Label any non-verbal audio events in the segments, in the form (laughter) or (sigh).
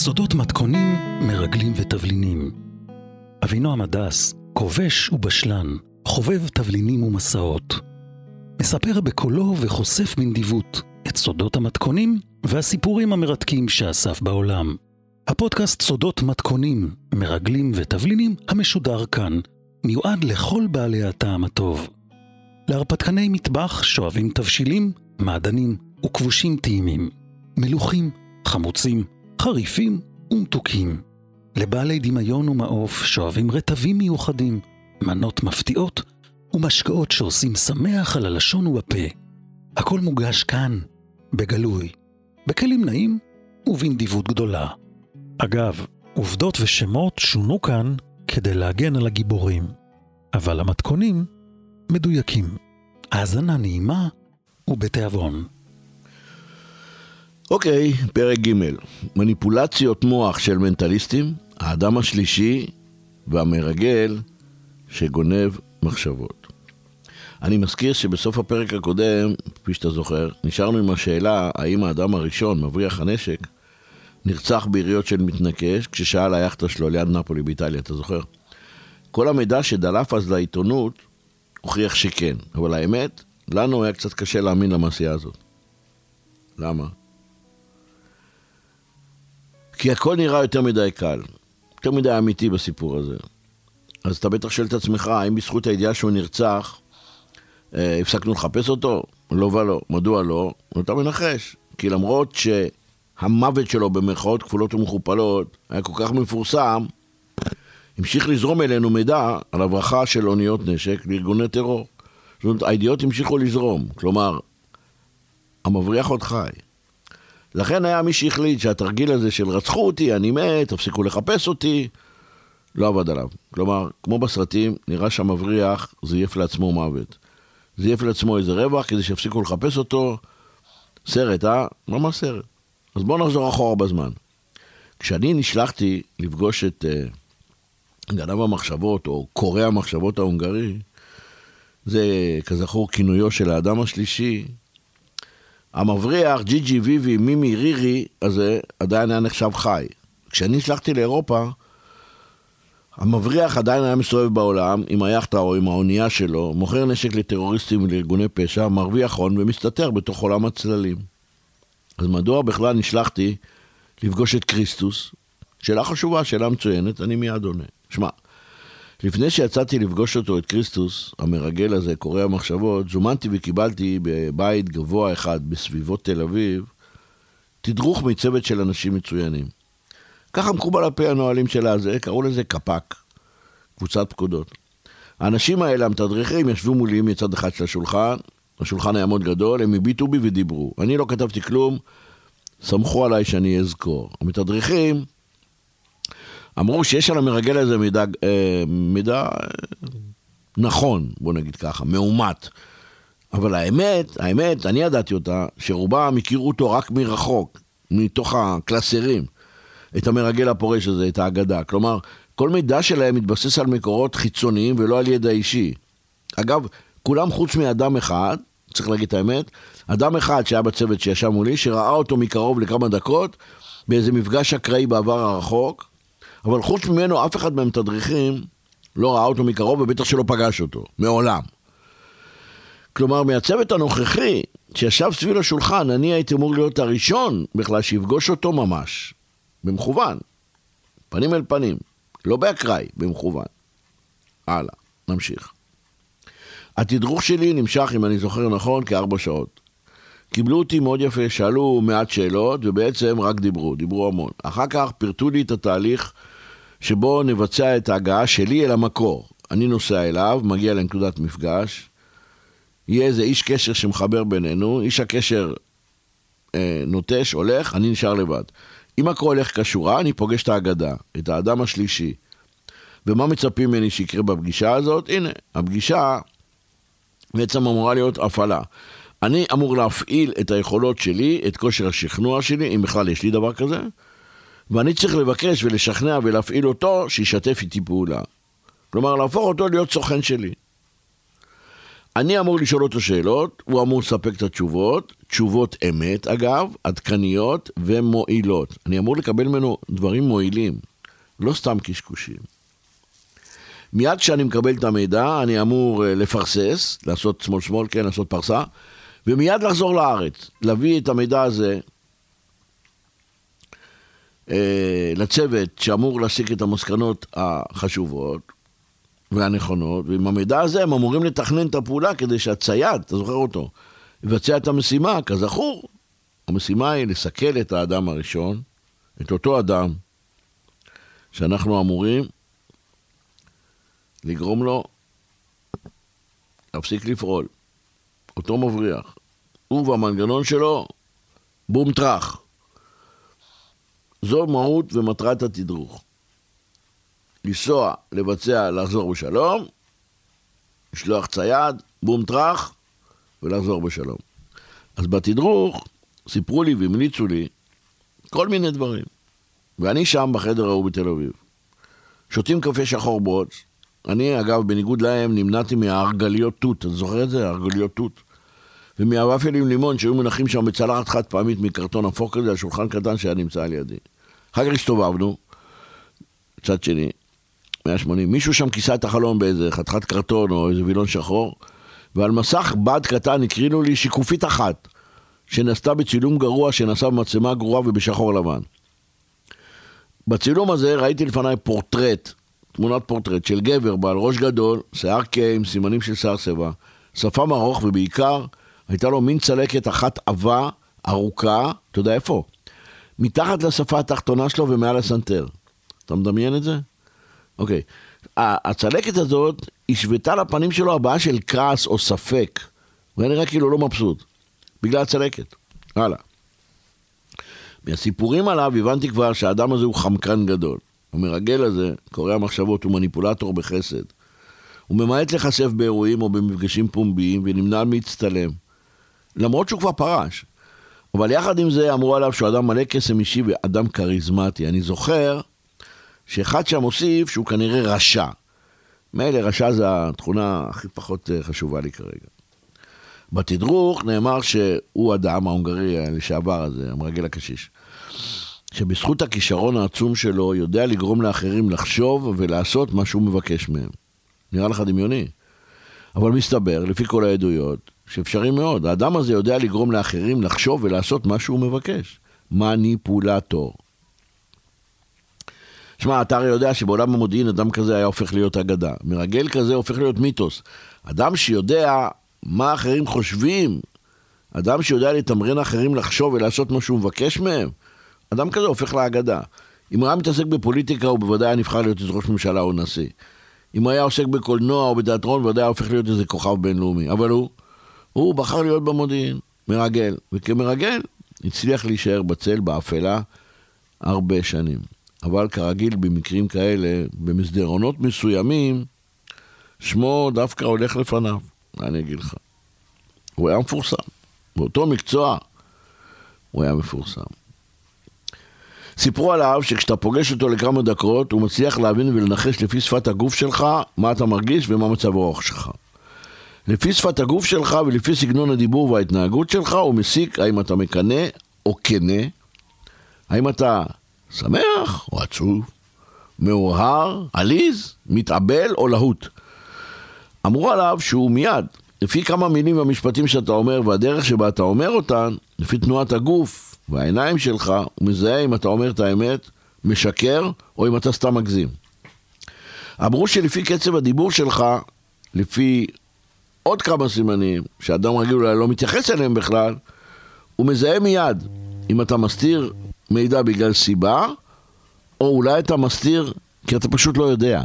סודות מתכונים, מרגלים ותבלינים. אבינועם הדס, כובש ובשלן, חובב תבלינים ומסעות. מספר בקולו וחושף בנדיבות את סודות המתכונים והסיפורים המרתקים שאסף בעולם. הפודקאסט סודות מתכונים, מרגלים ותבלינים המשודר כאן, מיועד לכל בעלי הטעם הטוב. להרפתקני מטבח שואבים תבשילים, מעדנים וכבושים טעימים. מלוכים, חמוצים, חריפים ומתוקים. לבעלי דמיון ומעוף שואבים רטבים מיוחדים, מנות מפתיעות ומשקאות שעושים שמח על הלשון ובפה. הכל מוגש כאן, בגלוי, בכלים נעים ובנדיבות גדולה. אגב, עובדות ושמות שונו כאן כדי להגן על הגיבורים, אבל המתכונים מדויקים. האזנה נעימה ובתיאבון. אוקיי, פרק ג' מניפולציות מוח של מנטליסטים, האדם השלישי והמרגל שגונב מחשבות. אני מזכיר שבסוף הפרק הקודם, כפי שאתה זוכר, נשארנו עם השאלה האם האדם הראשון, מבריח הנשק, נרצח ביריות של מתנקש כששאל היאכטה שלו ליד נפולי באיטליה, אתה זוכר? כל המידע שדלף אז לעיתונות הוכיח שכן, אבל האמת, לנו היה קצת קשה להאמין למעשייה הזאת. למה? כי הכל נראה יותר מדי קל, יותר מדי אמיתי בסיפור הזה. אז אתה בטח שואל את עצמך, האם בזכות הידיעה שהוא נרצח, אה, הפסקנו לחפש אותו? לא ולא. מדוע לא? אתה מנחש. כי למרות שהמוות שלו במרכאות כפולות ומכופלות היה כל כך מפורסם, המשיך לזרום אלינו מידע על הברחה של אוניות נשק לארגוני טרור. זאת אומרת, הידיעות המשיכו לזרום. כלומר, המבריח עוד חי. לכן היה מי שהחליט שהתרגיל הזה של רצחו אותי, אני מת, תפסיקו לחפש אותי, לא עבד עליו. כלומר, כמו בסרטים, נראה שהמבריח זייף לעצמו מוות. זייף לעצמו איזה רווח כדי שיפסיקו לחפש אותו. סרט, אה? ממש סרט. אז בואו נחזור אחורה בזמן. כשאני נשלחתי לפגוש את uh, גנב המחשבות, או קורא המחשבות ההונגרי, זה כזכור כינויו של האדם השלישי, המבריח, ג'י ג'י ויבי, מימי רירי, הזה עדיין היה נחשב חי. כשאני נשלחתי לאירופה, המבריח עדיין היה מסתובב בעולם עם היאכטה או עם האונייה שלו, מוכר נשק לטרוריסטים ולארגוני פשע, מרוויח הון ומסתתר בתוך עולם הצללים. אז מדוע בכלל נשלחתי לפגוש את כריסטוס? שאלה חשובה, שאלה מצוינת, אני מיד עונה. שמע, לפני שיצאתי לפגוש אותו, את כריסטוס, המרגל הזה, קורא המחשבות, זומנתי וקיבלתי בבית גבוה אחד בסביבות תל אביב, תדרוך מצוות של אנשים מצוינים. ככה מקובל על פי הנהלים של הזה, קראו לזה קפ"ק, קבוצת פקודות. האנשים האלה, המתדרכים, ישבו מולי מצד אחד של השולחן, השולחן היה מאוד גדול, הם הביטו בי ודיברו. אני לא כתבתי כלום, סמכו עליי שאני אזכור. המתדרכים אמרו שיש על המרגל הזה מידע, אה, מידע אה, נכון, בוא נגיד ככה, מאומת. אבל האמת, האמת, אני ידעתי אותה, שרובם הכירו אותו רק מרחוק, מתוך הקלסרים, את המרגל הפורש הזה, את האגדה. כלומר, כל מידע שלהם מתבסס על מקורות חיצוניים ולא על ידע אישי. אגב, כולם חוץ מאדם אחד, צריך להגיד את האמת, אדם אחד שהיה בצוות שישב מולי, שראה אותו מקרוב לכמה דקות, באיזה מפגש אקראי בעבר הרחוק, אבל חוץ ממנו אף אחד מהמתדרכים לא ראה אותו מקרוב ובטח שלא פגש אותו, מעולם. כלומר, מהצוות הנוכחי שישב סביב השולחן, אני הייתי אמור להיות הראשון בכלל שיפגוש אותו ממש, במכוון, פנים אל פנים, לא באקראי, במכוון. הלאה, נמשיך. התדרוך שלי נמשך, אם אני זוכר נכון, כארבע שעות. קיבלו אותי מאוד יפה, שאלו מעט שאלות, ובעצם רק דיברו, דיברו המון. אחר כך פירטו לי את התהליך שבו נבצע את ההגעה שלי אל המקור. אני נוסע אליו, מגיע לנקודת מפגש, יהיה איזה איש קשר שמחבר בינינו, איש הקשר אה, נוטש, הולך, אני נשאר לבד. אם הכל הולך כשורה, אני פוגש את האגדה, את האדם השלישי. ומה מצפים ממני שיקרה בפגישה הזאת? הנה, הפגישה בעצם אמורה להיות הפעלה. אני אמור להפעיל את היכולות שלי, את כושר השכנוע שלי, אם בכלל יש לי דבר כזה, ואני צריך לבקש ולשכנע ולהפעיל אותו שישתף איתי פעולה. כלומר, להפוך אותו להיות סוכן שלי. אני אמור לשאול אותו שאלות, הוא אמור לספק את התשובות, תשובות אמת, אגב, עדכניות ומועילות. אני אמור לקבל ממנו דברים מועילים, לא סתם קשקושים. מיד כשאני מקבל את המידע, אני אמור אה, לפרסס, לעשות שמאל שמאל, כן, לעשות פרסה, ומיד לחזור לארץ, להביא את המידע הזה לצוות שאמור להסיק את המסקנות החשובות והנכונות, ועם המידע הזה הם אמורים לתכנן את הפעולה כדי שהצייד, אתה זוכר אותו, יבצע את המשימה, כזכור. המשימה היא לסכל את האדם הראשון, את אותו אדם שאנחנו אמורים לגרום לו להפסיק לפעול. אותו מבריח. הוא והמנגנון שלו, בום טראח. זו מהות ומטרת התדרוך. לנסוע, לבצע, לחזור בשלום, לשלוח צייד, בום טראח, ולחזור בשלום. אז בתדרוך סיפרו לי והמליצו לי כל מיני דברים. ואני שם בחדר ההוא בתל אביב. שותים קפה שחור בוץ. אני, אגב, בניגוד להם, נמנעתי מהארגליות תות. אתה זוכר את זה? הארגליות תות. ומהוואפל עם לימון שהיו מונחים שם בצלחת חד פעמית מקרטון אפור כזה על שולחן קטן שהיה נמצא על ידי. אחר כך הסתובבנו, צד שני, 180, מישהו שם כיסה את החלום באיזה חתיכת קרטון או איזה וילון שחור, ועל מסך בד קטן הקרינו לי שיקופית אחת, שנעשתה בצילום גרוע, שנעשה במצלמה גרועה ובשחור לבן. בצילום הזה ראיתי לפניי פורטרט, תמונת פורטרט של גבר בעל ראש גדול, שיער כהה עם סימנים של שיער שיבה, שפם ארוך ובעיקר הייתה לו מין צלקת אחת עבה, ארוכה, אתה יודע איפה? מתחת לשפה התחתונה שלו ומעל הסנטר. אתה מדמיין את זה? אוקיי. הצלקת הזאת השוותה לפנים שלו הבעה של כעס או ספק. הוא היה נראה כאילו לא מבסוט. בגלל הצלקת. הלאה. מהסיפורים עליו הבנתי כבר שהאדם הזה הוא חמקן גדול. המרגל הזה, קורא המחשבות, הוא מניפולטור בחסד. הוא ממעט להיחשף באירועים או במפגשים פומביים ונמנע מלהצטלם. למרות שהוא כבר פרש. אבל יחד עם זה אמרו עליו שהוא אדם מלא קסם אישי ואדם כריזמטי. אני זוכר שאחד שם הוסיף שהוא כנראה רשע. מילא רשע זה התכונה הכי פחות אה, חשובה לי כרגע. בתדרוך נאמר שהוא אדם, ההונגרי לשעבר הזה, המרגל הקשיש, שבזכות הכישרון העצום שלו יודע לגרום לאחרים לחשוב ולעשות מה שהוא מבקש מהם. נראה לך דמיוני. אבל מסתבר, לפי כל העדויות, שאפשרי מאוד. האדם הזה יודע לגרום לאחרים לחשוב ולעשות מה שהוא מבקש. מניפולטור. שמע, אתה הרי יודע שבעולם המודיעין אדם כזה היה הופך להיות אגדה. מרגל כזה הופך להיות מיתוס. אדם שיודע מה אחרים חושבים, אדם שיודע לתמרן אחרים לחשוב ולעשות מה שהוא מבקש מהם, אדם כזה הופך לאגדה. אם הוא היה מתעסק בפוליטיקה, הוא בוודאי היה נבחר להיות איזה ראש ממשלה או נשיא. אם הוא היה עוסק בקולנוע או בתיאטרון, בוודאי היה הופך להיות איזה כוכב בינלאומי. אבל הוא, הוא בחר להיות במודיעין, מרגל. וכמרגל, הצליח להישאר בצל, באפלה, הרבה שנים. אבל כרגיל במקרים כאלה, במסדרונות מסוימים, שמו דווקא הולך לפניו. מה אני אגיד לך? הוא היה מפורסם. באותו מקצוע הוא היה מפורסם. סיפרו עליו שכשאתה פוגש אותו לכמה דקות, הוא מצליח להבין ולנחש לפי שפת הגוף שלך מה אתה מרגיש ומה מצב הרוח שלך. לפי שפת הגוף שלך ולפי סגנון הדיבור וההתנהגות שלך, הוא מסיק האם אתה מקנא או כנה, האם אתה שמח או עצוב, מאוהר, עליז, מתאבל או להוט. אמרו עליו שהוא מיד, לפי כמה מילים והמשפטים שאתה אומר והדרך שבה אתה אומר אותן, לפי תנועת הגוף והעיניים שלך, הוא מזהה אם אתה אומר את האמת, משקר, או אם אתה סתם מגזים. אמרו שלפי קצב הדיבור שלך, לפי עוד כמה סימנים, שאדם רגיל אולי לא מתייחס אליהם בכלל, הוא מזהה מיד אם אתה מסתיר מידע בגלל סיבה, או אולי אתה מסתיר כי אתה פשוט לא יודע.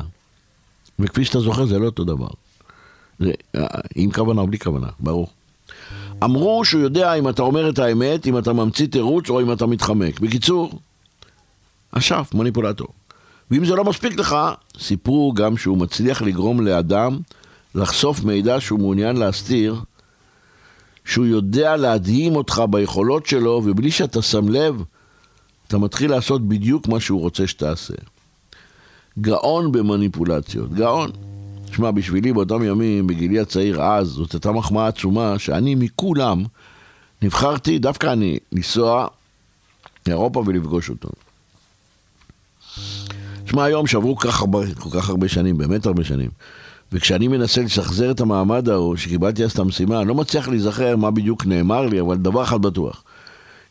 וכפי שאתה זוכר, זה לא אותו דבר. זה עם כוונה או בלי כוונה, ברור. אמרו שהוא יודע אם אתה אומר את האמת, אם אתה ממציא תירוץ או אם אתה מתחמק. בקיצור, אשף, מניפולטור. ואם זה לא מספיק לך, סיפרו גם שהוא מצליח לגרום לאדם לחשוף מידע שהוא מעוניין להסתיר, שהוא יודע להדהים אותך ביכולות שלו, ובלי שאתה שם לב, אתה מתחיל לעשות בדיוק מה שהוא רוצה שתעשה. גאון במניפולציות, גאון. שמע, בשבילי באותם ימים, בגילי הצעיר אז, זאת הייתה מחמאה עצומה שאני מכולם נבחרתי, דווקא אני, לנסוע לאירופה ולפגוש אותו. תשמע, היום שעברו כך, הרבה, כל כך הרבה שנים, באמת הרבה שנים, וכשאני מנסה לשחזר את המעמד ההוא, שקיבלתי אז את המשימה, אני לא מצליח להיזכר מה בדיוק נאמר לי, אבל דבר אחד בטוח.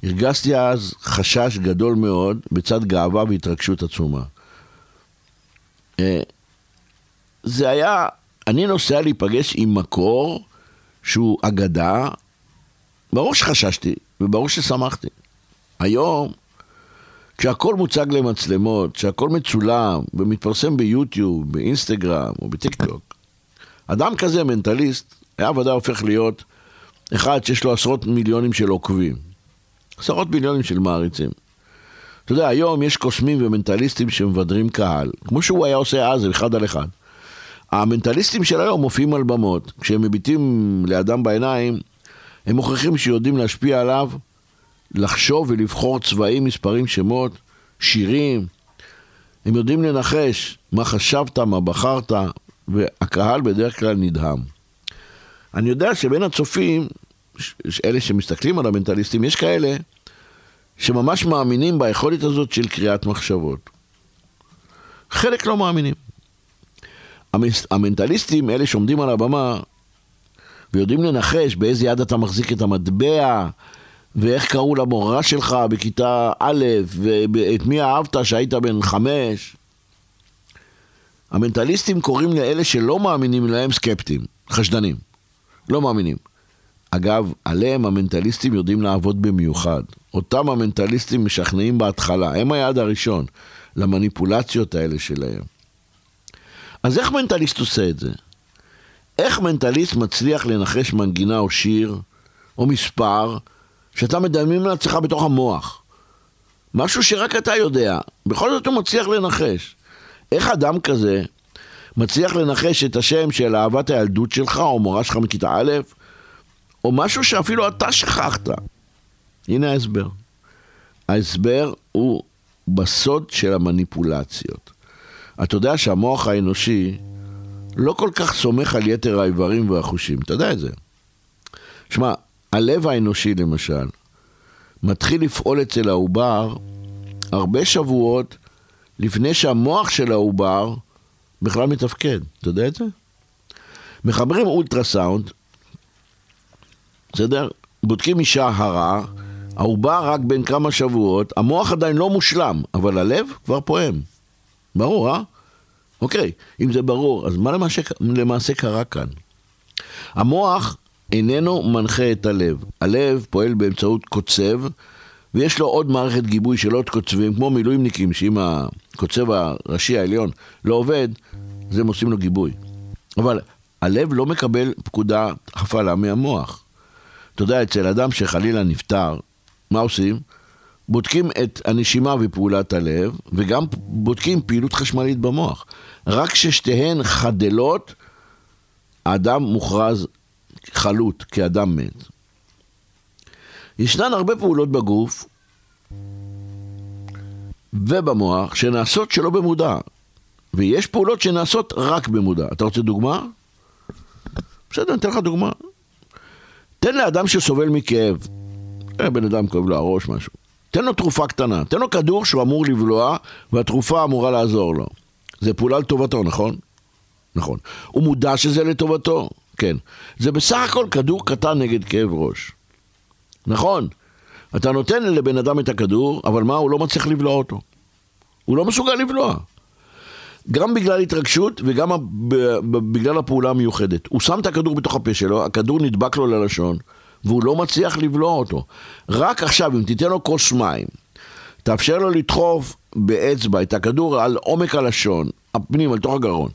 הרגשתי אז חשש גדול מאוד, בצד גאווה והתרגשות עצומה. אה, זה היה, אני נוסע להיפגש עם מקור שהוא אגדה, ברור שחששתי, וברור ששמחתי. היום, כשהכל מוצג למצלמות, כשהכל מצולם ומתפרסם ביוטיוב, באינסטגרם או בטיקטוק, אדם כזה, מנטליסט, היה ודאי הופך להיות אחד שיש לו עשרות מיליונים של עוקבים. עשרות מיליונים של מעריצים. אתה יודע, היום יש קוסמים ומנטליסטים שמבדרים קהל, כמו שהוא היה עושה אז, אחד על אחד. המנטליסטים של היום מופיעים על במות, כשהם מביטים לאדם בעיניים, הם מוכיחים שיודעים להשפיע עליו, לחשוב ולבחור צבעים, מספרים, שמות, שירים. הם יודעים לנחש מה חשבת, מה בחרת, והקהל בדרך כלל נדהם. אני יודע שבין הצופים, אלה שמסתכלים על המנטליסטים, יש כאלה שממש מאמינים ביכולת הזאת של קריאת מחשבות. חלק לא מאמינים. המנטליסטים, אלה שעומדים על הבמה ויודעים לנחש באיזה יד אתה מחזיק את המטבע, ואיך קראו למורה שלך בכיתה א', ואת מי אהבת שהיית בן חמש. המנטליסטים קוראים לאלה שלא מאמינים להם סקפטים, חשדנים. לא מאמינים. אגב, עליהם המנטליסטים יודעים לעבוד במיוחד. אותם המנטליסטים משכנעים בהתחלה, הם היעד הראשון למניפולציות האלה שלהם. אז איך מנטליסט עושה את זה? איך מנטליסט מצליח לנחש מנגינה או שיר או מספר שאתה מדמים לעצמך בתוך המוח? משהו שרק אתה יודע, בכל זאת הוא מצליח לנחש. איך אדם כזה מצליח לנחש את השם של אהבת הילדות שלך או מורה שלך מכיתה א', או משהו שאפילו אתה שכחת? הנה ההסבר. ההסבר הוא בסוד של המניפולציות. אתה יודע שהמוח האנושי לא כל כך סומך על יתר האיברים והחושים, אתה יודע את זה. שמע, הלב האנושי למשל, מתחיל לפעול אצל העובר הרבה שבועות לפני שהמוח של העובר בכלל מתפקד, אתה יודע את זה? מחברים אולטרסאונד, בסדר? בודקים אישה הרה, העובר רק בין כמה שבועות, המוח עדיין לא מושלם, אבל הלב כבר פועם. ברור, אה? אוקיי, אם זה ברור, אז מה למעשה, למעשה קרה כאן? המוח איננו מנחה את הלב. הלב פועל באמצעות קוצב, ויש לו עוד מערכת גיבוי של עוד קוצבים, כמו מילואימניקים, שאם הקוצב הראשי העליון לא עובד, אז הם עושים לו גיבוי. אבל הלב לא מקבל פקודה הפעלה מהמוח. אתה יודע, אצל אדם שחלילה נפטר, מה עושים? בודקים את הנשימה ופעולת הלב, וגם בודקים פעילות חשמלית במוח. רק כששתיהן חדלות, האדם מוכרז חלוט, כאדם מת. ישנן הרבה פעולות בגוף ובמוח שנעשות שלא במודע, ויש פעולות שנעשות רק במודע. אתה רוצה דוגמה? בסדר, אני אתן לך דוגמה. תן לאדם שסובל מכאב, אה, בן אדם כואב לו הראש, משהו. תן לו תרופה קטנה, תן לו כדור שהוא אמור לבלוע, והתרופה אמורה לעזור לו. זה פעולה לטובתו, נכון? נכון. הוא מודע שזה לטובתו? כן. זה בסך הכל כדור קטן נגד כאב ראש. נכון. אתה נותן לבן אדם את הכדור, אבל מה, הוא לא מצליח לבלוע אותו. הוא לא מסוגל לבלוע. גם בגלל התרגשות וגם בגלל הפעולה המיוחדת. הוא שם את הכדור בתוך הפה שלו, הכדור נדבק לו ללשון, והוא לא מצליח לבלוע אותו. רק עכשיו, אם תיתן לו כוס מים, תאפשר לו לדחוף באצבע את הכדור על עומק הלשון, הפנים, על תוך הגרון,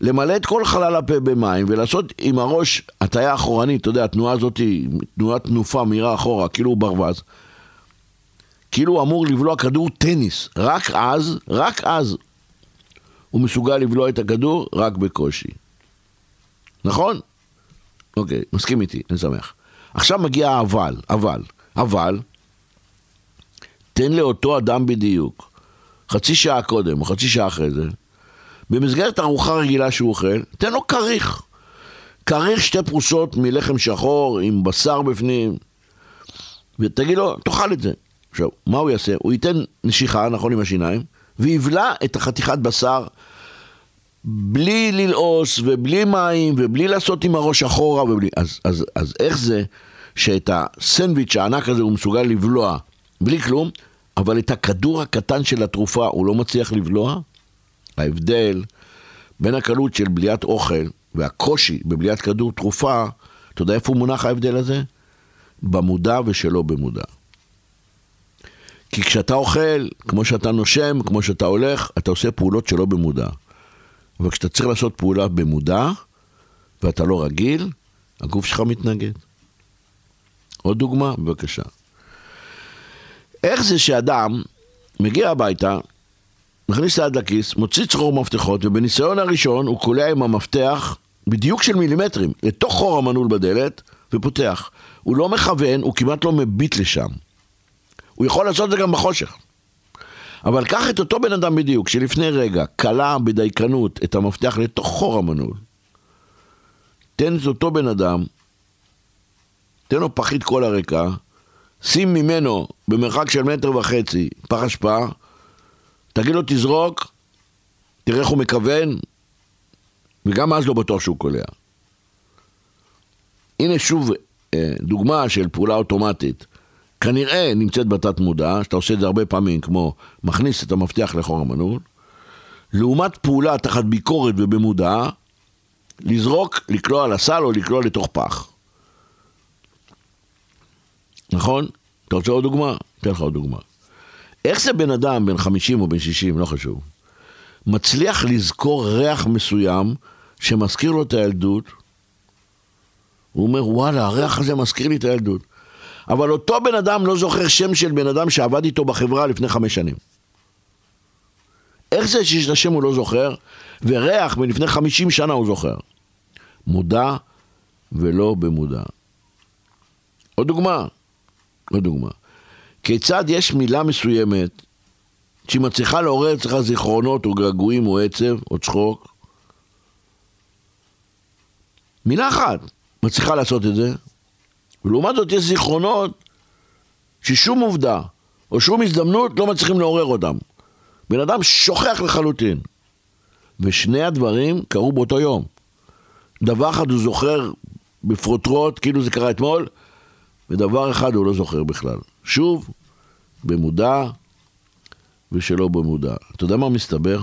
למלא את כל חלל הפה במים ולעשות עם הראש הטיה אחורנית, אתה יודע, התנועה הזאת היא תנועת תנופה מהירה אחורה, כאילו הוא ברווז. כאילו הוא אמור לבלוע כדור טניס. רק אז, רק אז, הוא מסוגל לבלוע את הכדור רק בקושי. נכון? אוקיי, מסכים איתי, אני שמח. עכשיו מגיע האבל, אבל, אבל, תן לאותו אדם בדיוק, חצי שעה קודם או חצי שעה אחרי זה, במסגרת ארוחה רגילה שהוא אוכל, תן לו כריך. כריך שתי פרוסות מלחם שחור עם בשר בפנים, ותגיד לו, תאכל את זה. עכשיו, מה הוא יעשה? הוא ייתן נשיכה, נכון, עם השיניים, ויבלע את החתיכת בשר בלי ללעוס ובלי מים ובלי לעשות עם הראש אחורה ובלי... אז, אז, אז איך זה שאת הסנדוויץ' הענק הזה הוא מסוגל לבלוע בלי כלום, אבל את הכדור הקטן של התרופה הוא לא מצליח לבלוע? ההבדל בין הקלות של בליעת אוכל והקושי בבליעת כדור תרופה, אתה יודע איפה מונח ההבדל הזה? במודע ושלא במודע. כי כשאתה אוכל, כמו שאתה נושם, כמו שאתה הולך, אתה עושה פעולות שלא במודע. אבל כשאתה צריך לעשות פעולה במודע, ואתה לא רגיל, הגוף שלך מתנגד. עוד דוגמה, בבקשה. איך זה שאדם מגיע הביתה, מכניס את היד לכיס, מוציא צרור מפתחות, ובניסיון הראשון הוא קולע עם המפתח בדיוק של מילימטרים לתוך חור המנעול בדלת, ופותח. הוא לא מכוון, הוא כמעט לא מביט לשם. הוא יכול לעשות את זה גם בחושך. אבל קח את אותו בן אדם בדיוק, שלפני רגע כלא בדייקנות את המפתח לתוך חור המנעול. תן את אותו בן אדם, תן לו פחית כל הרקע, שים ממנו במרחק של מטר וחצי פח אשפה, תגיד לו תזרוק, תראה איך הוא מכוון, וגם אז לא בטוח שהוא קולע. הנה שוב אה, דוגמה של פעולה אוטומטית. כנראה נמצאת בתת מודע, שאתה עושה את זה הרבה פעמים, כמו מכניס את המפתח לחור המנעול, לעומת פעולה תחת ביקורת ובמודע, לזרוק, לקלוע לסל או לקלוע לתוך פח. נכון? אתה רוצה עוד דוגמה? אתן לך עוד דוגמה. איך זה בן אדם, בן 50 או בן 60, לא חשוב, מצליח לזכור ריח מסוים שמזכיר לו את הילדות? הוא אומר, וואלה, הריח הזה מזכיר לי את הילדות. אבל אותו בן אדם לא זוכר שם של בן אדם שעבד איתו בחברה לפני חמש שנים. איך זה שאת השם הוא לא זוכר, וריח מלפני חמישים שנה הוא זוכר? מודע ולא במודע. עוד דוגמה, עוד דוגמה. כיצד יש מילה מסוימת שהיא מצליחה לעורר אצלך זיכרונות או געגועים או עצב או צחוק? מילה אחת מצליחה לעשות את זה, ולעומת זאת יש זיכרונות ששום עובדה או שום הזדמנות לא מצליחים לעורר אותם. בן אדם שוכח לחלוטין. ושני הדברים קרו באותו יום. דבר אחד הוא זוכר בפרוטרוט, כאילו זה קרה אתמול, ודבר אחד הוא לא זוכר בכלל. שוב, במודע ושלא במודע. אתה יודע מה מסתבר?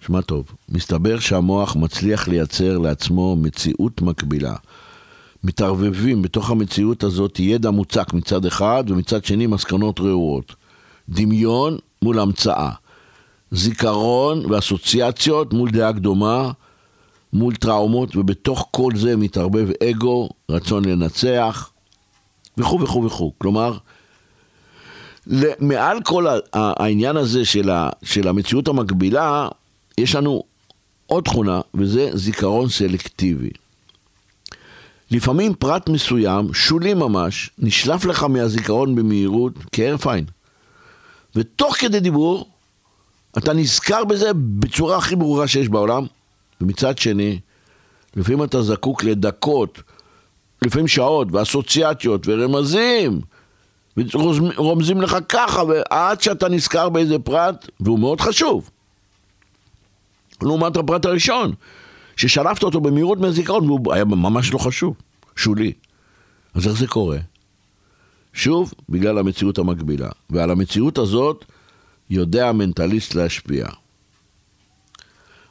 שמע טוב, מסתבר שהמוח מצליח לייצר לעצמו מציאות מקבילה. מתערבבים בתוך המציאות הזאת ידע מוצק מצד אחד, ומצד שני מסקנות רעועות. דמיון מול המצאה. זיכרון ואסוציאציות מול דעה קדומה, מול טראומות, ובתוך כל זה מתערבב אגו, רצון לנצח, וכו' וכו' וכו'. כלומר, מעל כל העניין הזה של, ה, של המציאות המקבילה, יש לנו עוד תכונה, וזה זיכרון סלקטיבי. לפעמים פרט מסוים, שולי ממש, נשלף לך מהזיכרון במהירות כהרף עין. ותוך כדי דיבור, אתה נזכר בזה בצורה הכי ברורה שיש בעולם, ומצד שני, לפעמים אתה זקוק לדקות, לפעמים שעות, ואסוציאציות, ורמזים, ורומזים לך ככה, ועד שאתה נזכר באיזה פרט, והוא מאוד חשוב. לעומת הפרט הראשון, ששלפת אותו במהירות מהזיכרון, והוא היה ממש לא חשוב, שולי. אז איך זה קורה? שוב, בגלל המציאות המקבילה. ועל המציאות הזאת יודע המנטליסט להשפיע.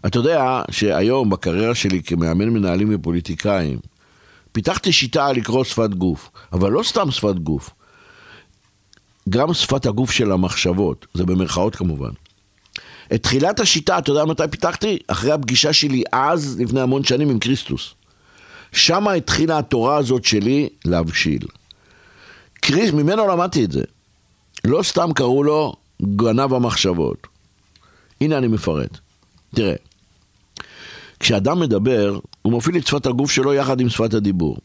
אתה יודע שהיום בקריירה שלי כמאמן מנהלים ופוליטיקאים, פיתחתי שיטה לקרוא שפת גוף, אבל לא סתם שפת גוף, גם שפת הגוף של המחשבות, זה במרכאות כמובן. את תחילת השיטה, אתה יודע מתי פיתחתי? אחרי הפגישה שלי אז, לפני המון שנים, עם כריסטוס. שם התחילה התורה הזאת שלי להבשיל. קריס, ממנו למדתי את זה. לא סתם קראו לו גנב המחשבות. הנה אני מפרט. תראה, כשאדם מדבר, הוא מפעיל את שפת הגוף שלו יחד עם שפת הדיבור.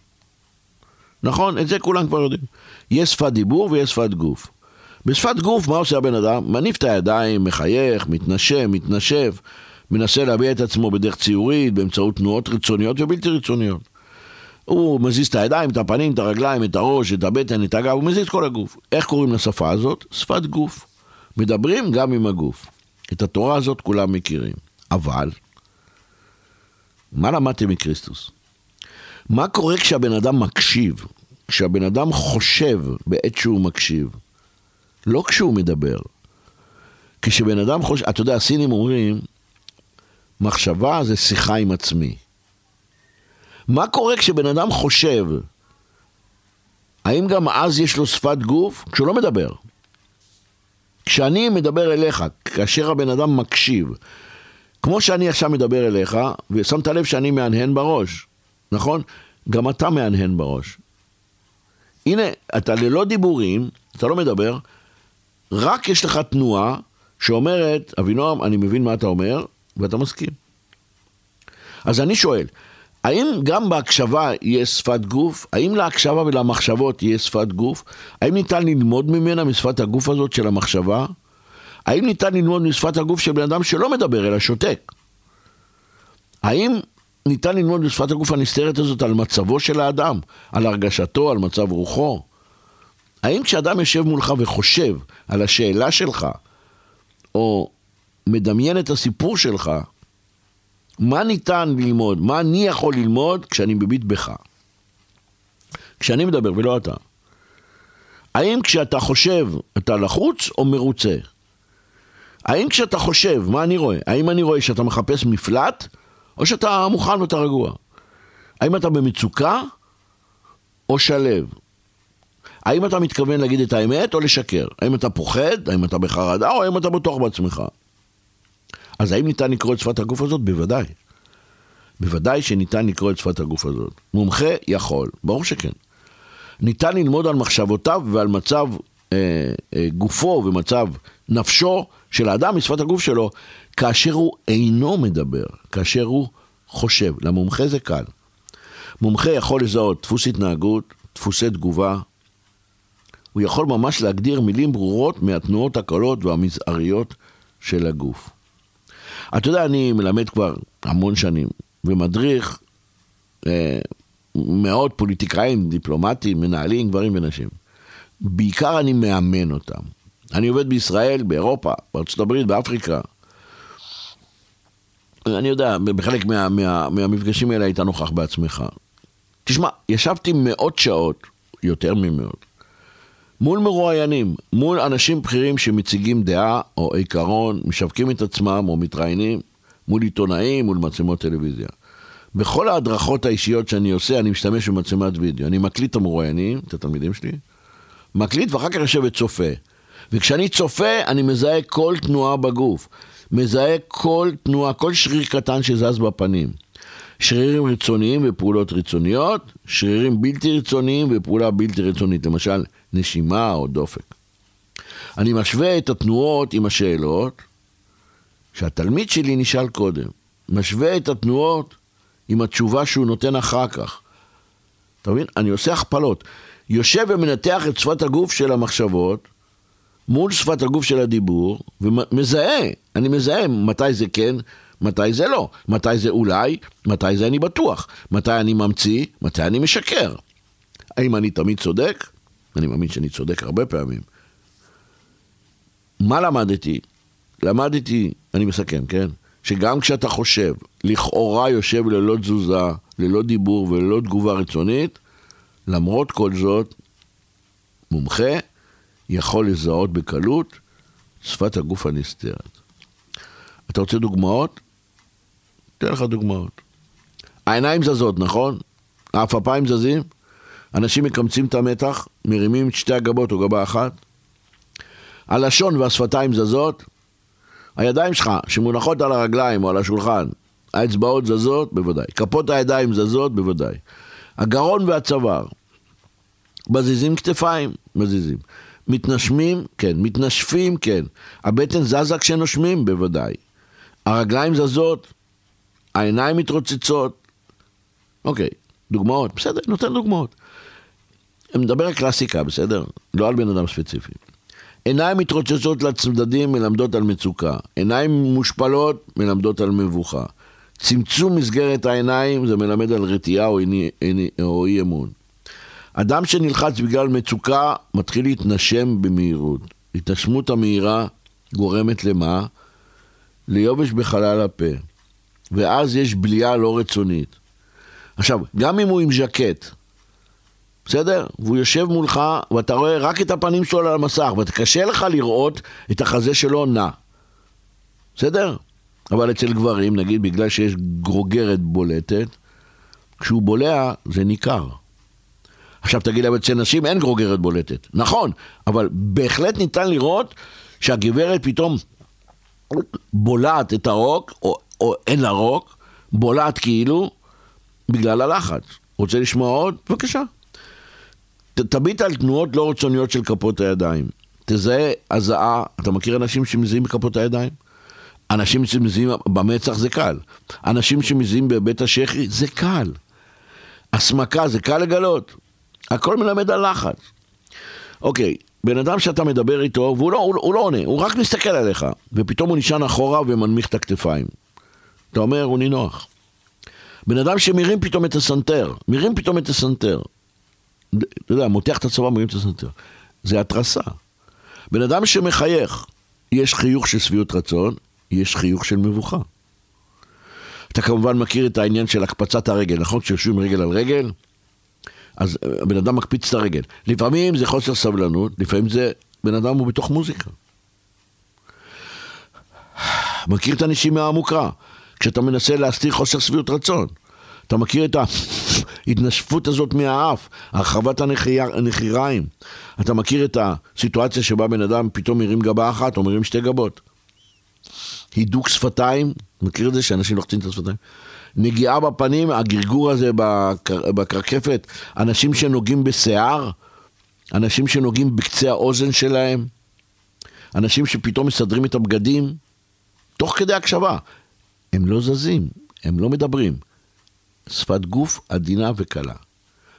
נכון? את זה כולם כבר יודעים. יש שפת דיבור ויש שפת גוף. בשפת גוף, מה עושה הבן אדם? מניף את הידיים, מחייך, מתנשם, מתנשב, מנסה להביע את עצמו בדרך ציורית, באמצעות תנועות רצוניות ובלתי רצוניות. הוא מזיז את הידיים, את הפנים, את הרגליים, את הראש, את הבטן, את הגב, הוא מזיז כל הגוף. איך קוראים לשפה הזאת? שפת גוף. מדברים גם עם הגוף. את התורה הזאת כולם מכירים. אבל, מה למדתם מקריסטוס? מה קורה כשהבן אדם מקשיב? כשהבן אדם חושב בעת שהוא מקשיב, לא כשהוא מדבר. כשבן אדם חושב, אתה יודע, הסינים אומרים, מחשבה זה שיחה עם עצמי. מה קורה כשבן אדם חושב? האם גם אז יש לו שפת גוף? כשהוא לא מדבר. כשאני מדבר אליך, כאשר הבן אדם מקשיב, כמו שאני עכשיו מדבר אליך, ושמת לב שאני מהנהן בראש, נכון? גם אתה מהנהן בראש. הנה, אתה ללא דיבורים, אתה לא מדבר, רק יש לך תנועה שאומרת, אבינועם, אני מבין מה אתה אומר, ואתה מסכים. אז אני שואל, האם גם בהקשבה יש שפת גוף? האם להקשבה ולמחשבות יש שפת גוף? האם ניתן ללמוד ממנה, משפת הגוף הזאת של המחשבה? האם ניתן ללמוד משפת הגוף של בן אדם שלא מדבר אלא שותק? האם ניתן ללמוד משפת הגוף הנסתרת הזאת על מצבו של האדם, על הרגשתו, על מצב רוחו? האם כשאדם יושב מולך וחושב על השאלה שלך, או מדמיין את הסיפור שלך, מה ניתן ללמוד? מה אני יכול ללמוד כשאני מביט בך? כשאני מדבר ולא אתה. האם כשאתה חושב אתה לחוץ או מרוצה? האם כשאתה חושב, מה אני רואה? האם אני רואה שאתה מחפש מפלט או שאתה מוכן ואתה רגוע? האם אתה במצוקה או שלב? האם אתה מתכוון להגיד את האמת או לשקר? האם אתה פוחד? האם אתה בחרדה או האם אתה בטוח בעצמך? אז האם ניתן לקרוא את שפת הגוף הזאת? בוודאי. בוודאי שניתן לקרוא את שפת הגוף הזאת. מומחה יכול, ברור שכן. ניתן ללמוד על מחשבותיו ועל מצב אה, אה, גופו ומצב נפשו של האדם משפת הגוף שלו, כאשר הוא אינו מדבר, כאשר הוא חושב. למומחה זה קל. מומחה יכול לזהות דפוס התנהגות, דפוסי תגובה. הוא יכול ממש להגדיר מילים ברורות מהתנועות הקלות והמזעריות של הגוף. אתה יודע, אני מלמד כבר המון שנים, ומדריך אה, מאות פוליטיקאים, דיפלומטים, מנהלים, גברים ונשים. בעיקר אני מאמן אותם. אני עובד בישראל, באירופה, בארצות הברית, באפריקה. אני יודע, בחלק מה, מה, מהמפגשים האלה היית נוכח בעצמך. תשמע, ישבתי מאות שעות, יותר ממאות, מול מרואיינים, מול אנשים בכירים שמציגים דעה או עיקרון, משווקים את עצמם או מתראיינים, מול עיתונאים, מול מצלמות טלוויזיה. בכל ההדרכות האישיות שאני עושה, אני משתמש במצלמת וידאו. אני מקליט את המרואיינים, את התלמידים שלי, מקליט ואחר כך יושב וצופה. וכשאני צופה, אני מזהה כל תנועה בגוף. מזהה כל תנועה, כל שריר קטן שזז בפנים. שרירים רצוניים ופעולות רצוניות, שרירים בלתי רצוניים ופעולה בלתי רצונית, למשל נשימה או דופק. אני משווה את התנועות עם השאלות שהתלמיד שלי נשאל קודם. משווה את התנועות עם התשובה שהוא נותן אחר כך. אתה מבין? אני עושה הכפלות. יושב ומנתח את שפת הגוף של המחשבות מול שפת הגוף של הדיבור, ומזהה, אני מזהה מתי זה כן, מתי זה לא, מתי זה אולי, מתי זה אני בטוח, מתי אני ממציא, מתי אני משקר. האם אני תמיד צודק? אני מאמין שאני צודק הרבה פעמים. מה למדתי? למדתי, אני מסכם, כן? שגם כשאתה חושב, לכאורה יושב ללא תזוזה, ללא דיבור וללא תגובה רצונית, למרות כל זאת, מומחה יכול לזהות בקלות שפת הגוף הנסתרת. אתה רוצה דוגמאות? אתן לך דוגמאות. העיניים זזות, נכון? העפפיים זזים? אנשים מקמצים את המתח, מרימים את שתי הגבות או גבה אחת. הלשון והשפתיים זזות. הידיים שלך שמונחות על הרגליים או על השולחן, האצבעות זזות? בוודאי. כפות הידיים זזות? בוודאי. הגרון והצוואר. מזיזים כתפיים? מזיזים. מתנשמים? כן. מתנשפים? כן. הבטן זזה כשנושמים? בוודאי. הרגליים זזות? העיניים מתרוצצות? אוקיי, דוגמאות. בסדר, נותן דוגמאות. אני מדבר על קלאסיקה, בסדר? לא על בן אדם ספציפי. עיניים מתרוצצות לצדדים מלמדות על מצוקה. עיניים מושפלות מלמדות על מבוכה. צמצום מסגרת העיניים זה מלמד על רתיעה או, אי, או אי אמון. אדם שנלחץ בגלל מצוקה מתחיל להתנשם במהירות. התנשמות המהירה גורמת למה? ליובש בחלל הפה. ואז יש בליעה לא רצונית. עכשיו, גם אם הוא עם ז'קט, בסדר? והוא יושב מולך, ואתה רואה רק את הפנים שלו על המסך, וקשה לך לראות את החזה שלו נע. בסדר? אבל אצל גברים, נגיד בגלל שיש גרוגרת בולטת, כשהוא בולע זה ניכר. עכשיו תגיד להם, אצל נשים אין גרוגרת בולטת. נכון, אבל בהחלט ניתן לראות שהגברת פתאום בולעת את הרוק, או, או אין לה רוק, בולעת כאילו, בגלל הלחץ. רוצה לשמוע עוד? בבקשה. תביט על תנועות לא רצוניות של כפות הידיים. תזהה הזעה, אתה מכיר אנשים שמזיעים בכפות הידיים? אנשים שמזיעים במצח זה קל. אנשים שמזיעים בבית השחי זה קל. הסמקה זה קל לגלות. הכל מלמד על לחץ. אוקיי, בן אדם שאתה מדבר איתו, והוא לא, הוא, הוא לא עונה, הוא רק מסתכל עליך, ופתאום הוא נשען אחורה ומנמיך את הכתפיים. אתה אומר, הוא נינוח. בן אדם שמרים פתאום את הסנטר, מרים פתאום את הסנטר. אתה יודע, מותח את הצבא, מרים את הסנטר. זה התרסה. בן אדם שמחייך, יש חיוך של שביעות רצון, יש חיוך של מבוכה. אתה כמובן מכיר את העניין של הקפצת הרגל, נכון? כשיושבים רגל על רגל, אז הבן אדם מקפיץ את הרגל. לפעמים זה חוסר סבלנות, לפעמים זה בן אדם הוא בתוך מוזיקה. מכיר את הנשימה העמוקה, כשאתה מנסה להסתיר חוסר שביעות רצון. אתה מכיר את ההתנשפות הזאת מהאף, הרחבת הנחיריים. אתה מכיר את הסיטואציה שבה בן אדם פתאום מרים גבה אחת או מרים שתי גבות. הידוק שפתיים, מכיר את זה שאנשים לוחצים את השפתיים? נגיעה בפנים, הגרגור הזה בקר, בקרקפת, אנשים שנוגעים בשיער, אנשים שנוגעים בקצה האוזן שלהם, אנשים שפתאום מסדרים את הבגדים, תוך כדי הקשבה. הם לא זזים, הם לא מדברים. שפת גוף עדינה וקלה.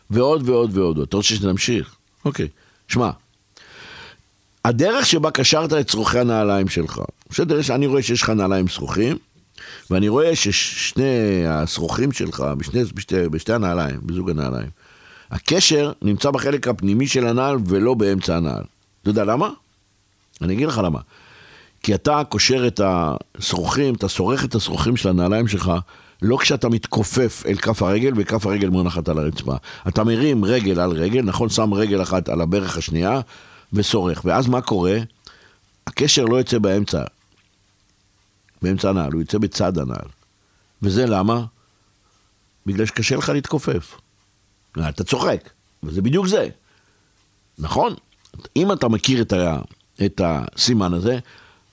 ועוד ועוד ועוד. אתה רוצה שנמשיך? אוקיי. שמע, הדרך שבה קשרת את צרוכי הנעליים שלך, בסדר, אני רואה שיש לך נעליים שרוכים, ואני רואה ששני השרוכים שלך, בשני, בשתי, בשתי הנעליים, בזוג הנעליים, הקשר נמצא בחלק הפנימי של הנעל ולא באמצע הנעל. אתה יודע למה? אני אגיד לך למה. כי אתה קושר את השרוכים, אתה שורך את השרוכים של הנעליים שלך, לא כשאתה מתכופף אל כף הרגל וכף הרגל מונחת על הרצפה. אתה מרים רגל על רגל, נכון? שם רגל אחת על הברך השנייה ושורך. ואז מה קורה? הקשר לא יוצא באמצע, באמצע הנעל, הוא יוצא בצד הנעל. וזה למה? בגלל שקשה לך להתכופף. אתה צוחק, וזה בדיוק זה. נכון? אם אתה מכיר את, ה, את הסימן הזה,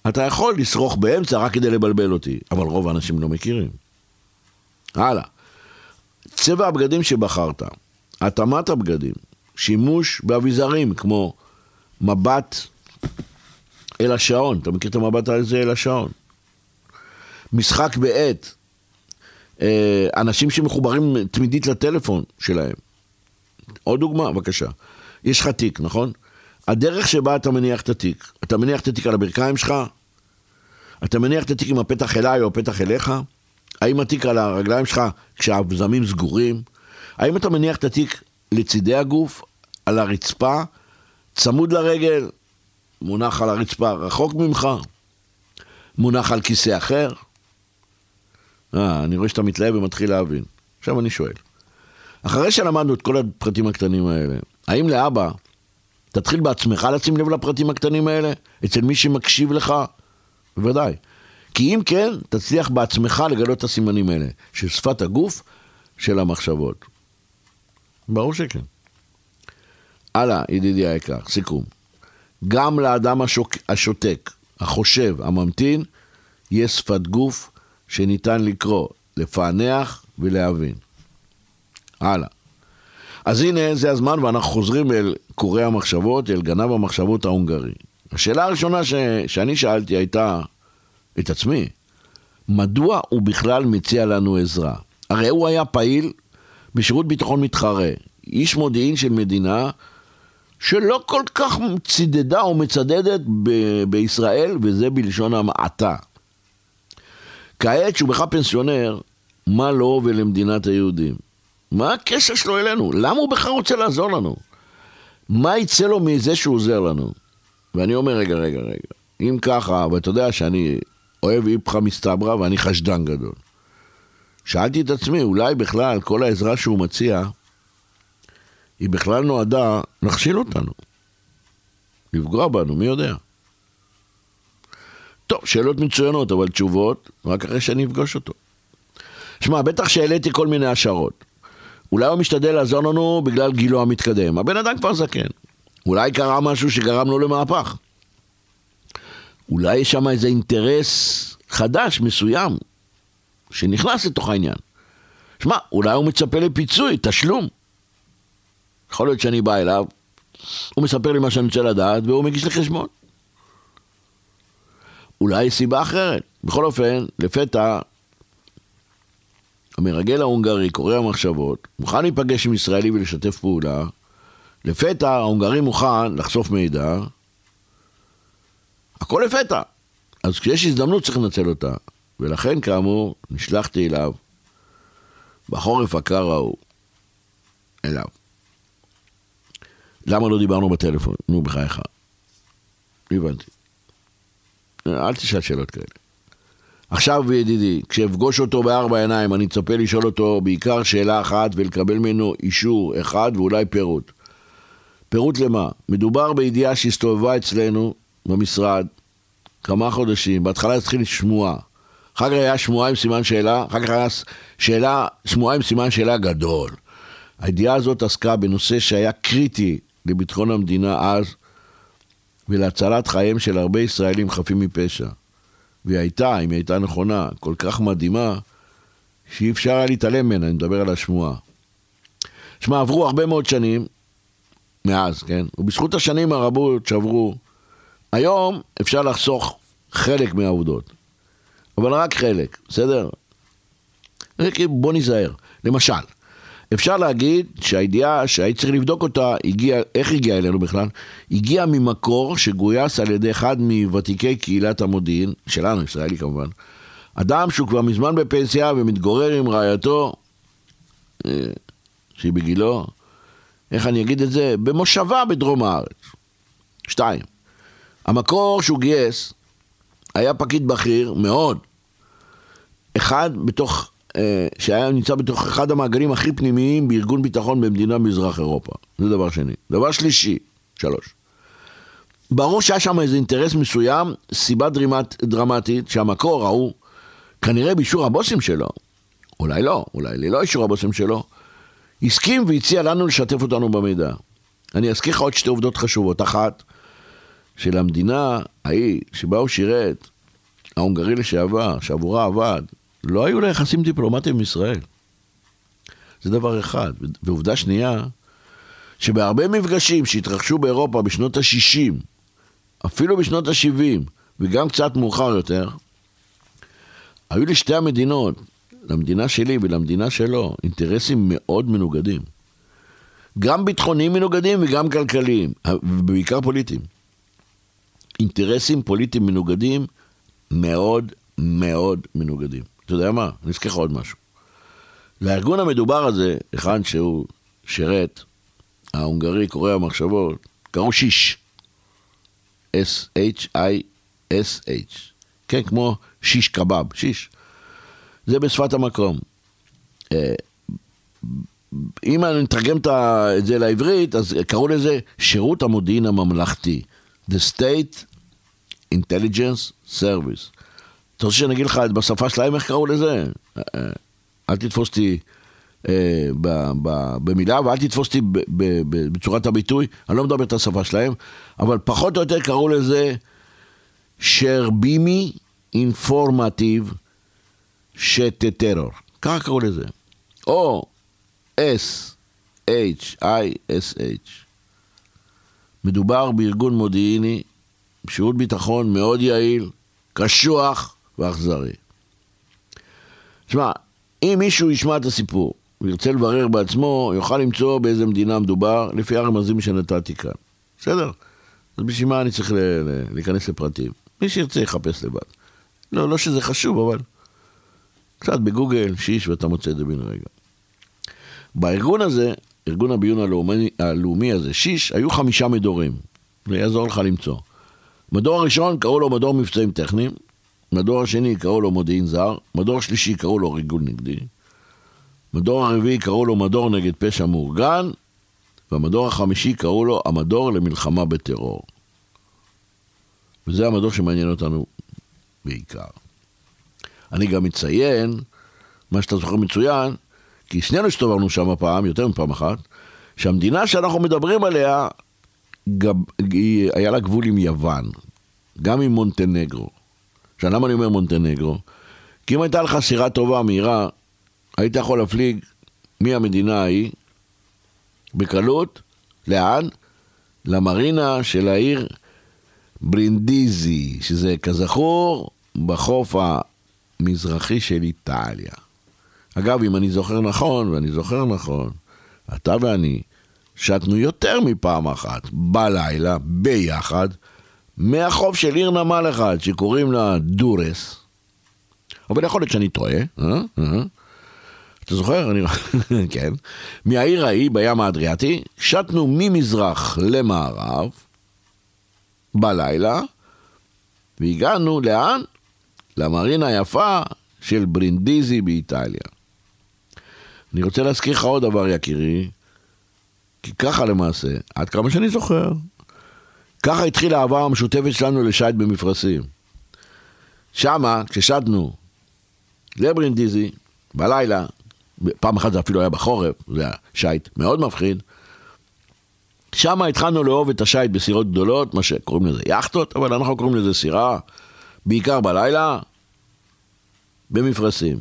אתה יכול לשרוך באמצע רק כדי לבלבל אותי, אבל רוב האנשים לא מכירים. הלאה. צבע הבגדים שבחרת, התאמת הבגדים, שימוש באביזרים כמו מבט אל השעון, אתה מכיר את המבט הזה אל השעון? משחק בעט, אה, אנשים שמחוברים תמידית לטלפון שלהם. עוד דוגמה, בבקשה. יש לך תיק, נכון? הדרך שבה אתה מניח את התיק, אתה מניח את התיק על הברכיים שלך, אתה מניח את התיק עם הפתח אליי או הפתח אליך, האם התיק על הרגליים שלך כשהאבזמים סגורים, האם אתה מניח את התיק לצידי הגוף, על הרצפה, צמוד לרגל, מונח על הרצפה רחוק ממך, מונח על כיסא אחר, אה, אני רואה שאתה מתלהב ומתחיל להבין. עכשיו אני שואל, אחרי שלמדנו את כל הפרטים הקטנים האלה, האם לאבא תתחיל בעצמך לשים לב לפרטים הקטנים האלה? אצל מי שמקשיב לך? בוודאי. כי אם כן, תצליח בעצמך לגלות את הסימנים האלה, של שפת הגוף, של המחשבות. ברור שכן. הלאה, ידידי היקר, סיכום. גם לאדם השוק, השותק, החושב, הממתין, יש שפת גוף שניתן לקרוא, לפענח ולהבין. הלאה. אז הנה, זה הזמן ואנחנו חוזרים אל קוראי המחשבות, אל גנב המחשבות ההונגרי. השאלה הראשונה ש... שאני שאלתי הייתה את עצמי, מדוע הוא בכלל מציע לנו עזרה? הרי הוא היה פעיל בשירות ביטחון מתחרה, איש מודיעין של מדינה שלא כל כך צידדה או מצדדת ב- בישראל, וזה בלשון המעטה. כעת שהוא בכלל פנסיונר, מה לו ולמדינת היהודים? מה הקשר שלו אלינו? למה הוא בכלל רוצה לעזור לנו? מה יצא לו מזה שהוא עוזר לנו? ואני אומר, רגע, רגע, רגע, אם ככה, ואתה יודע שאני אוהב איפכא מסתברא ואני חשדן גדול. שאלתי את עצמי, אולי בכלל כל העזרה שהוא מציע, היא בכלל נועדה להכשיל אותנו. לפגוע בנו, מי יודע? טוב, שאלות מצוינות, אבל תשובות רק אחרי שאני אפגוש אותו. שמע, בטח שהעליתי כל מיני השערות. אולי הוא משתדל לעזור לנו בגלל גילו המתקדם. הבן אדם כבר זקן. אולי קרה משהו שגרם לו למהפך. אולי יש שם איזה אינטרס חדש, מסוים, שנכנס לתוך העניין. שמע, אולי הוא מצפה לפיצוי, תשלום. יכול להיות שאני בא אליו, הוא מספר לי מה שאני רוצה לדעת, והוא מגיש לי חשבון. אולי סיבה אחרת. בכל אופן, לפתע, המרגל ההונגרי, קורא המחשבות, מוכן להיפגש עם ישראלי ולשתף פעולה, לפתע ההונגרי מוכן לחשוף מידע, הכל לפתע. אז כשיש הזדמנות צריך לנצל אותה. ולכן, כאמור, נשלחתי אליו בחורף הקר ההוא, אליו. למה לא דיברנו בטלפון? נו, בחייך. הבנתי. אל תשאל שאלות כאלה. עכשיו, ידידי, כשאפגוש אותו בארבע עיניים, אני אצפה לשאול אותו בעיקר שאלה אחת ולקבל ממנו אישור אחד ואולי פירוט. פירוט למה? מדובר בידיעה שהסתובבה אצלנו במשרד כמה חודשים, בהתחלה התחיל שמועה. אחר כך היה שמועה עם סימן שאלה, אחר כך היה שאלה, שמועה עם סימן שאלה גדול. הידיעה הזאת עסקה בנושא שהיה קריטי לביטחון המדינה אז, ולהצלת חייהם של הרבה ישראלים חפים מפשע. והיא הייתה, אם היא הייתה נכונה, כל כך מדהימה, שאי אפשר היה להתעלם ממנה, אני מדבר על השמועה. שמע, עברו הרבה מאוד שנים, מאז, כן? ובזכות השנים הרבות שעברו, היום אפשר לחסוך חלק מהעובדות, אבל רק חלק, בסדר? בוא ניזהר. למשל, אפשר להגיד שהידיעה שהיית צריך לבדוק אותה, הגיע, איך הגיעה אלינו בכלל? הגיעה ממקור שגויס על ידי אחד מוותיקי קהילת המודיעין, שלנו, ישראלי כמובן. אדם שהוא כבר מזמן בפנסיה ומתגורר עם רעייתו, אה, שהיא בגילו, איך אני אגיד את זה? במושבה בדרום הארץ. שתיים, המקור שהוא גייס היה פקיד בכיר מאוד, אחד בתוך שהיה נמצא בתוך אחד המעגלים הכי פנימיים בארגון ביטחון במדינה במזרח אירופה. זה דבר שני. דבר שלישי, שלוש. ברור שהיה שם איזה אינטרס מסוים, סיבה דרמט, דרמטית, שהמקור ההוא, כנראה באישור הבוסים שלו, אולי לא, אולי ללא אישור הבוסים שלו, הסכים והציע לנו לשתף אותנו במידע. אני אזכיר לך עוד שתי עובדות חשובות. אחת, שלמדינה ההיא שבה הוא שירת, ההונגרי לשעבר, שעבורה עבד, לא היו לה יחסים דיפלומטיים עם ישראל. זה דבר אחד. ועובדה שנייה, שבהרבה מפגשים שהתרחשו באירופה בשנות ה-60, אפילו בשנות ה-70, וגם קצת מאוחר יותר, היו לשתי המדינות, למדינה שלי ולמדינה שלו, אינטרסים מאוד מנוגדים. גם ביטחוניים מנוגדים וגם כלכליים, ובעיקר פוליטיים. אינטרסים פוליטיים מנוגדים מאוד מאוד מנוגדים. אתה יודע מה? אני אזכיר לך עוד משהו. לארגון המדובר הזה, היכן שהוא שירת, ההונגרי, קורא המחשבות, קראו שיש. S-H-I-S-H. כן, כמו שיש קבב, שיש. זה בשפת המקום. אה, אם אני מתרגם את זה לעברית, אז קראו לזה שירות המודיעין הממלכתי. The State Intelligence Service. אתה רוצה שאני אגיד לך בשפה שלהם איך קראו לזה? אל תתפוס אותי אה, במילה ואל תתפוס אותי בצורת הביטוי, אני לא מדבר את השפה שלהם, אבל פחות או יותר קראו לזה שרבימי אינפורמטיב שטטרור. ככה קראו לזה. או S-H-I-S-H. מדובר בארגון מודיעיני, שירות ביטחון מאוד יעיל, קשוח, ואכזרי. שמע, אם מישהו ישמע את הסיפור וירצה לברר בעצמו, יוכל למצוא באיזה מדינה מדובר, לפי הרמזים שנתתי כאן. בסדר? אז בשביל מה אני צריך להיכנס לפרטים? מי שירצה יחפש לבד. לא, לא שזה חשוב, אבל קצת בגוגל, שיש, ואתה מוצא את זה בן רגע. בארגון הזה, ארגון הביון הלאומי, הלאומי הזה, שיש, היו חמישה מדורים. זה יעזור לך למצוא. מדור הראשון קראו לו מדור מבצעים טכניים, מדור השני קראו לו מודיעין זר, מדור שלישי קראו לו ריגול נגדי, מדור הרביעי קראו לו מדור נגד פשע מאורגן, והמדור החמישי קראו לו המדור למלחמה בטרור. וזה המדור שמעניין אותנו בעיקר. אני גם מציין, מה שאתה זוכר מצוין, כי שנינו הסתובבנו שם פעם, יותר מפעם אחת, שהמדינה שאנחנו מדברים עליה, גב, היה לה גבול עם יוון, גם עם מונטנגרו. עכשיו, למה אני אומר מונטנגרו? כי אם הייתה לך סירה טובה, מהירה, היית יכול להפליג מהמדינה ההיא, בקלות, לאן? למרינה של העיר ברינדיזי, שזה כזכור בחוף המזרחי של איטליה. אגב, אם אני זוכר נכון, ואני זוכר נכון, אתה ואני שטנו יותר מפעם אחת בלילה, ביחד, מהחוף של עיר נמל אחד שקוראים לה דורס. אבל יכול להיות שאני טועה, אה? אה? אתה זוכר? אני... (laughs) כן. מהעיר ההיא בים האדריאטי, שטנו ממזרח למערב, בלילה, והגענו לאן? למרינה היפה של ברינדיזי באיטליה. אני רוצה להזכיר לך עוד דבר, יקירי, כי ככה למעשה, עד כמה שאני זוכר, ככה התחילה העבר המשותפת שלנו לשייט במפרשים. שמה, כששטנו לברינדיזי, בלילה, פעם אחת זה אפילו היה בחורף, זה היה שייט מאוד מפחיד, שם התחלנו לאהוב את השייט בסירות גדולות, מה שקוראים לזה יאכטות, אבל אנחנו קוראים לזה סירה, בעיקר בלילה, במפרשים.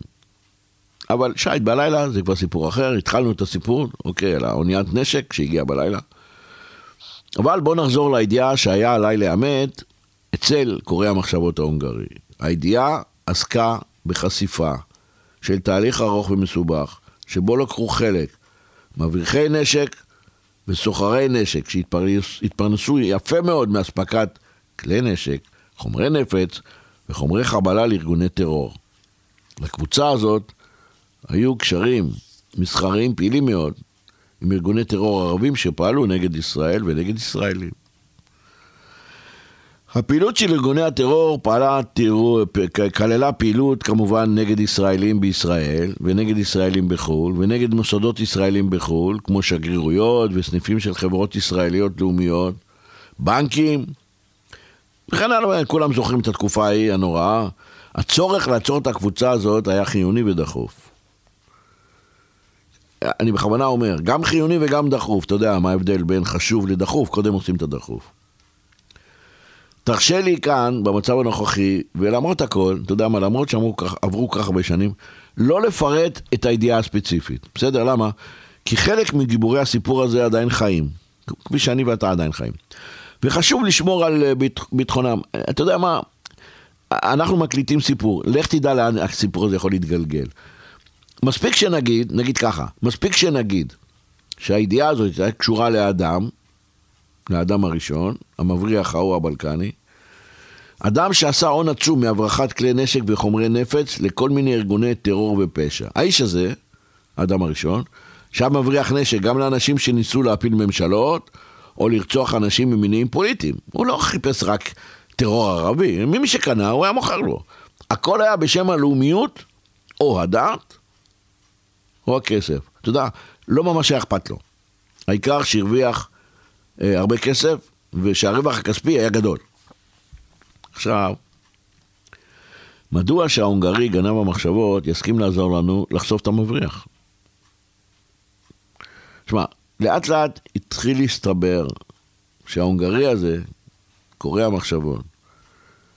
אבל שייט בלילה זה כבר סיפור אחר, התחלנו את הסיפור, אוקיי, על האוניית נשק שהגיעה בלילה. אבל בואו נחזור לידיעה שהיה עליי לאמת אצל קורא המחשבות ההונגרי. הידיעה עסקה בחשיפה של תהליך ארוך ומסובך, שבו לקחו חלק מבריחי נשק וסוחרי נשק שהתפרנסו יפה מאוד מאספקת כלי נשק, חומרי נפץ וחומרי חבלה לארגוני טרור. לקבוצה הזאת היו קשרים מסחריים פעילים מאוד עם ארגוני טרור ערבים שפעלו נגד ישראל ונגד ישראלים. הפעילות של ארגוני הטרור פעלה, תראו, כללה פעילות כמובן נגד ישראלים בישראל ונגד ישראלים בחו"ל ונגד מוסדות ישראלים בחו"ל כמו שגרירויות וסניפים של חברות ישראליות לאומיות, בנקים וכן הלאה, כולם זוכרים את התקופה ההיא הנוראה. הצורך לעצור את הקבוצה הזאת היה חיוני ודחוף. אני בכוונה אומר, גם חיוני וגם דחוף, אתה יודע מה ההבדל בין חשוב לדחוף, קודם עושים את הדחוף. תרשה לי כאן, במצב הנוכחי, ולמרות הכל, אתה יודע מה, למרות שעברו כך הרבה שנים, לא לפרט את הידיעה הספציפית. בסדר? למה? כי חלק מגיבורי הסיפור הזה עדיין חיים. כפי שאני ואתה עדיין חיים. וחשוב לשמור על אה, ביטחונם. אתה יודע מה? אנחנו מקליטים סיפור, לך תדע לאן הסיפור הזה יכול להתגלגל. מספיק שנגיד, נגיד ככה, מספיק שנגיד שהידיעה הזאת הייתה קשורה לאדם, לאדם הראשון, המבריח ההוא הבלקני, אדם שעשה הון עצום מהברחת כלי נשק וחומרי נפץ לכל מיני ארגוני טרור ופשע. האיש הזה, האדם הראשון, שהיה מבריח נשק גם לאנשים שניסו להפיל ממשלות, או לרצוח אנשים ממניעים פוליטיים. הוא לא חיפש רק טרור ערבי, מי שקנה הוא היה מוכר לו. הכל היה בשם הלאומיות, או הדת, או הכסף. אתה יודע, לא ממש היה אכפת לו. העיקר שהרוויח אה, הרבה כסף, ושהרווח הכספי היה גדול. עכשיו, מדוע שההונגרי, גנב המחשבות, יסכים לעזור לנו לחשוף את המבריח? שמע, לאט לאט התחיל להסתבר שההונגרי הזה, קורא המחשבות,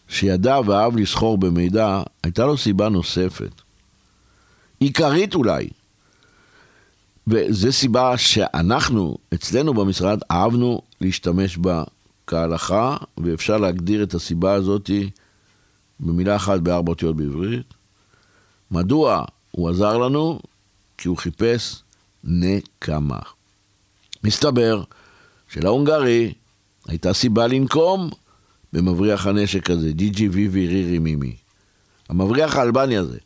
שידע ואהב לסחור במידע, הייתה לו סיבה נוספת. עיקרית אולי. וזו סיבה שאנחנו, אצלנו במשרד, אהבנו להשתמש בה כהלכה, ואפשר להגדיר את הסיבה הזאת במילה אחת בארבע אותיות בעברית. מדוע הוא עזר לנו? כי הוא חיפש נקמה. מסתבר שלהונגרי הייתה סיבה לנקום במבריח הנשק הזה, ג'י ג'י ויבי רירי מימי. המבריח האלבני הזה.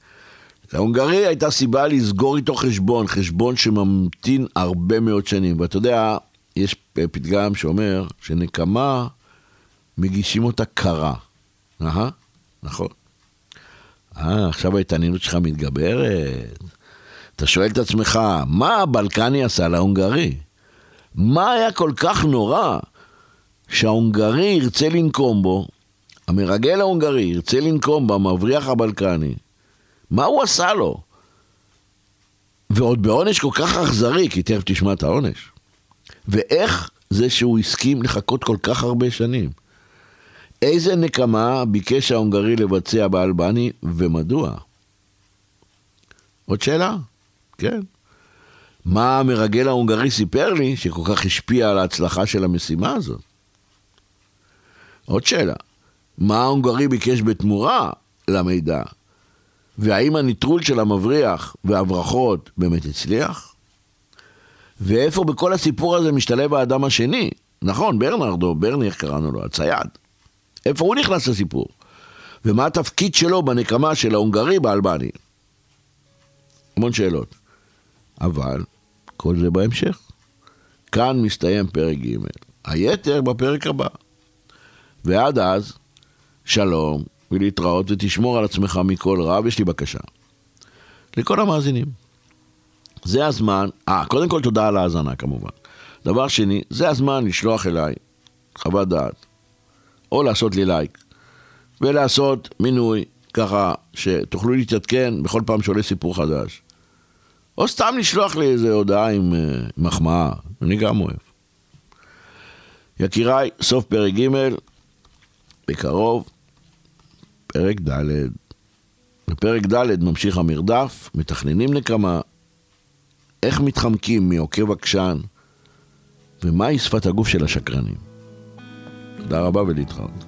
להונגרי הייתה סיבה לסגור איתו חשבון, חשבון שממתין הרבה מאוד שנים. ואתה יודע, יש פתגם שאומר שנקמה, מגישים אותה קרה. אהה, נכון. אה, עכשיו ההתעניינות שלך מתגברת. אתה שואל את עצמך, מה הבלקני עשה להונגרי? מה היה כל כך נורא שההונגרי ירצה לנקום בו, המרגל ההונגרי ירצה לנקום במבריח הבלקני? מה הוא עשה לו? ועוד בעונש כל כך אכזרי, כי תכף תשמע את העונש. ואיך זה שהוא הסכים לחכות כל כך הרבה שנים? איזה נקמה ביקש ההונגרי לבצע באלבני ומדוע? עוד שאלה? כן. מה המרגל ההונגרי סיפר לי שכל כך השפיע על ההצלחה של המשימה הזאת? עוד שאלה. מה ההונגרי ביקש בתמורה למידע? והאם הניטרול של המבריח וההברחות באמת הצליח? ואיפה בכל הסיפור הזה משתלב האדם השני? נכון, ברנרדו, ברני, איך קראנו לו? הצייד. איפה הוא נכנס לסיפור? ומה התפקיד שלו בנקמה של ההונגרי באלבני? המון שאלות. אבל כל זה בהמשך. כאן מסתיים פרק ג', היתר בפרק הבא. ועד אז, שלום, ולהתראות, ותשמור על עצמך מכל רע, ויש לי בקשה. לכל המאזינים. זה הזמן, אה, קודם כל תודה על ההאזנה כמובן. דבר שני, זה הזמן לשלוח אליי חוות דעת, או לעשות לי לייק, ולעשות מינוי, ככה שתוכלו להתעדכן בכל פעם שעולה סיפור חדש. או סתם לשלוח לי איזה הודעה עם uh, מחמאה, אני גם אוהב. יקיריי, סוף פרק ג', בקרוב, פרק ד'. בפרק ד' ממשיך המרדף, מתכננים נקמה, איך מתחמקים מעוקב עקשן, ומהי שפת הגוף של השקרנים. תודה רבה ולהתראות.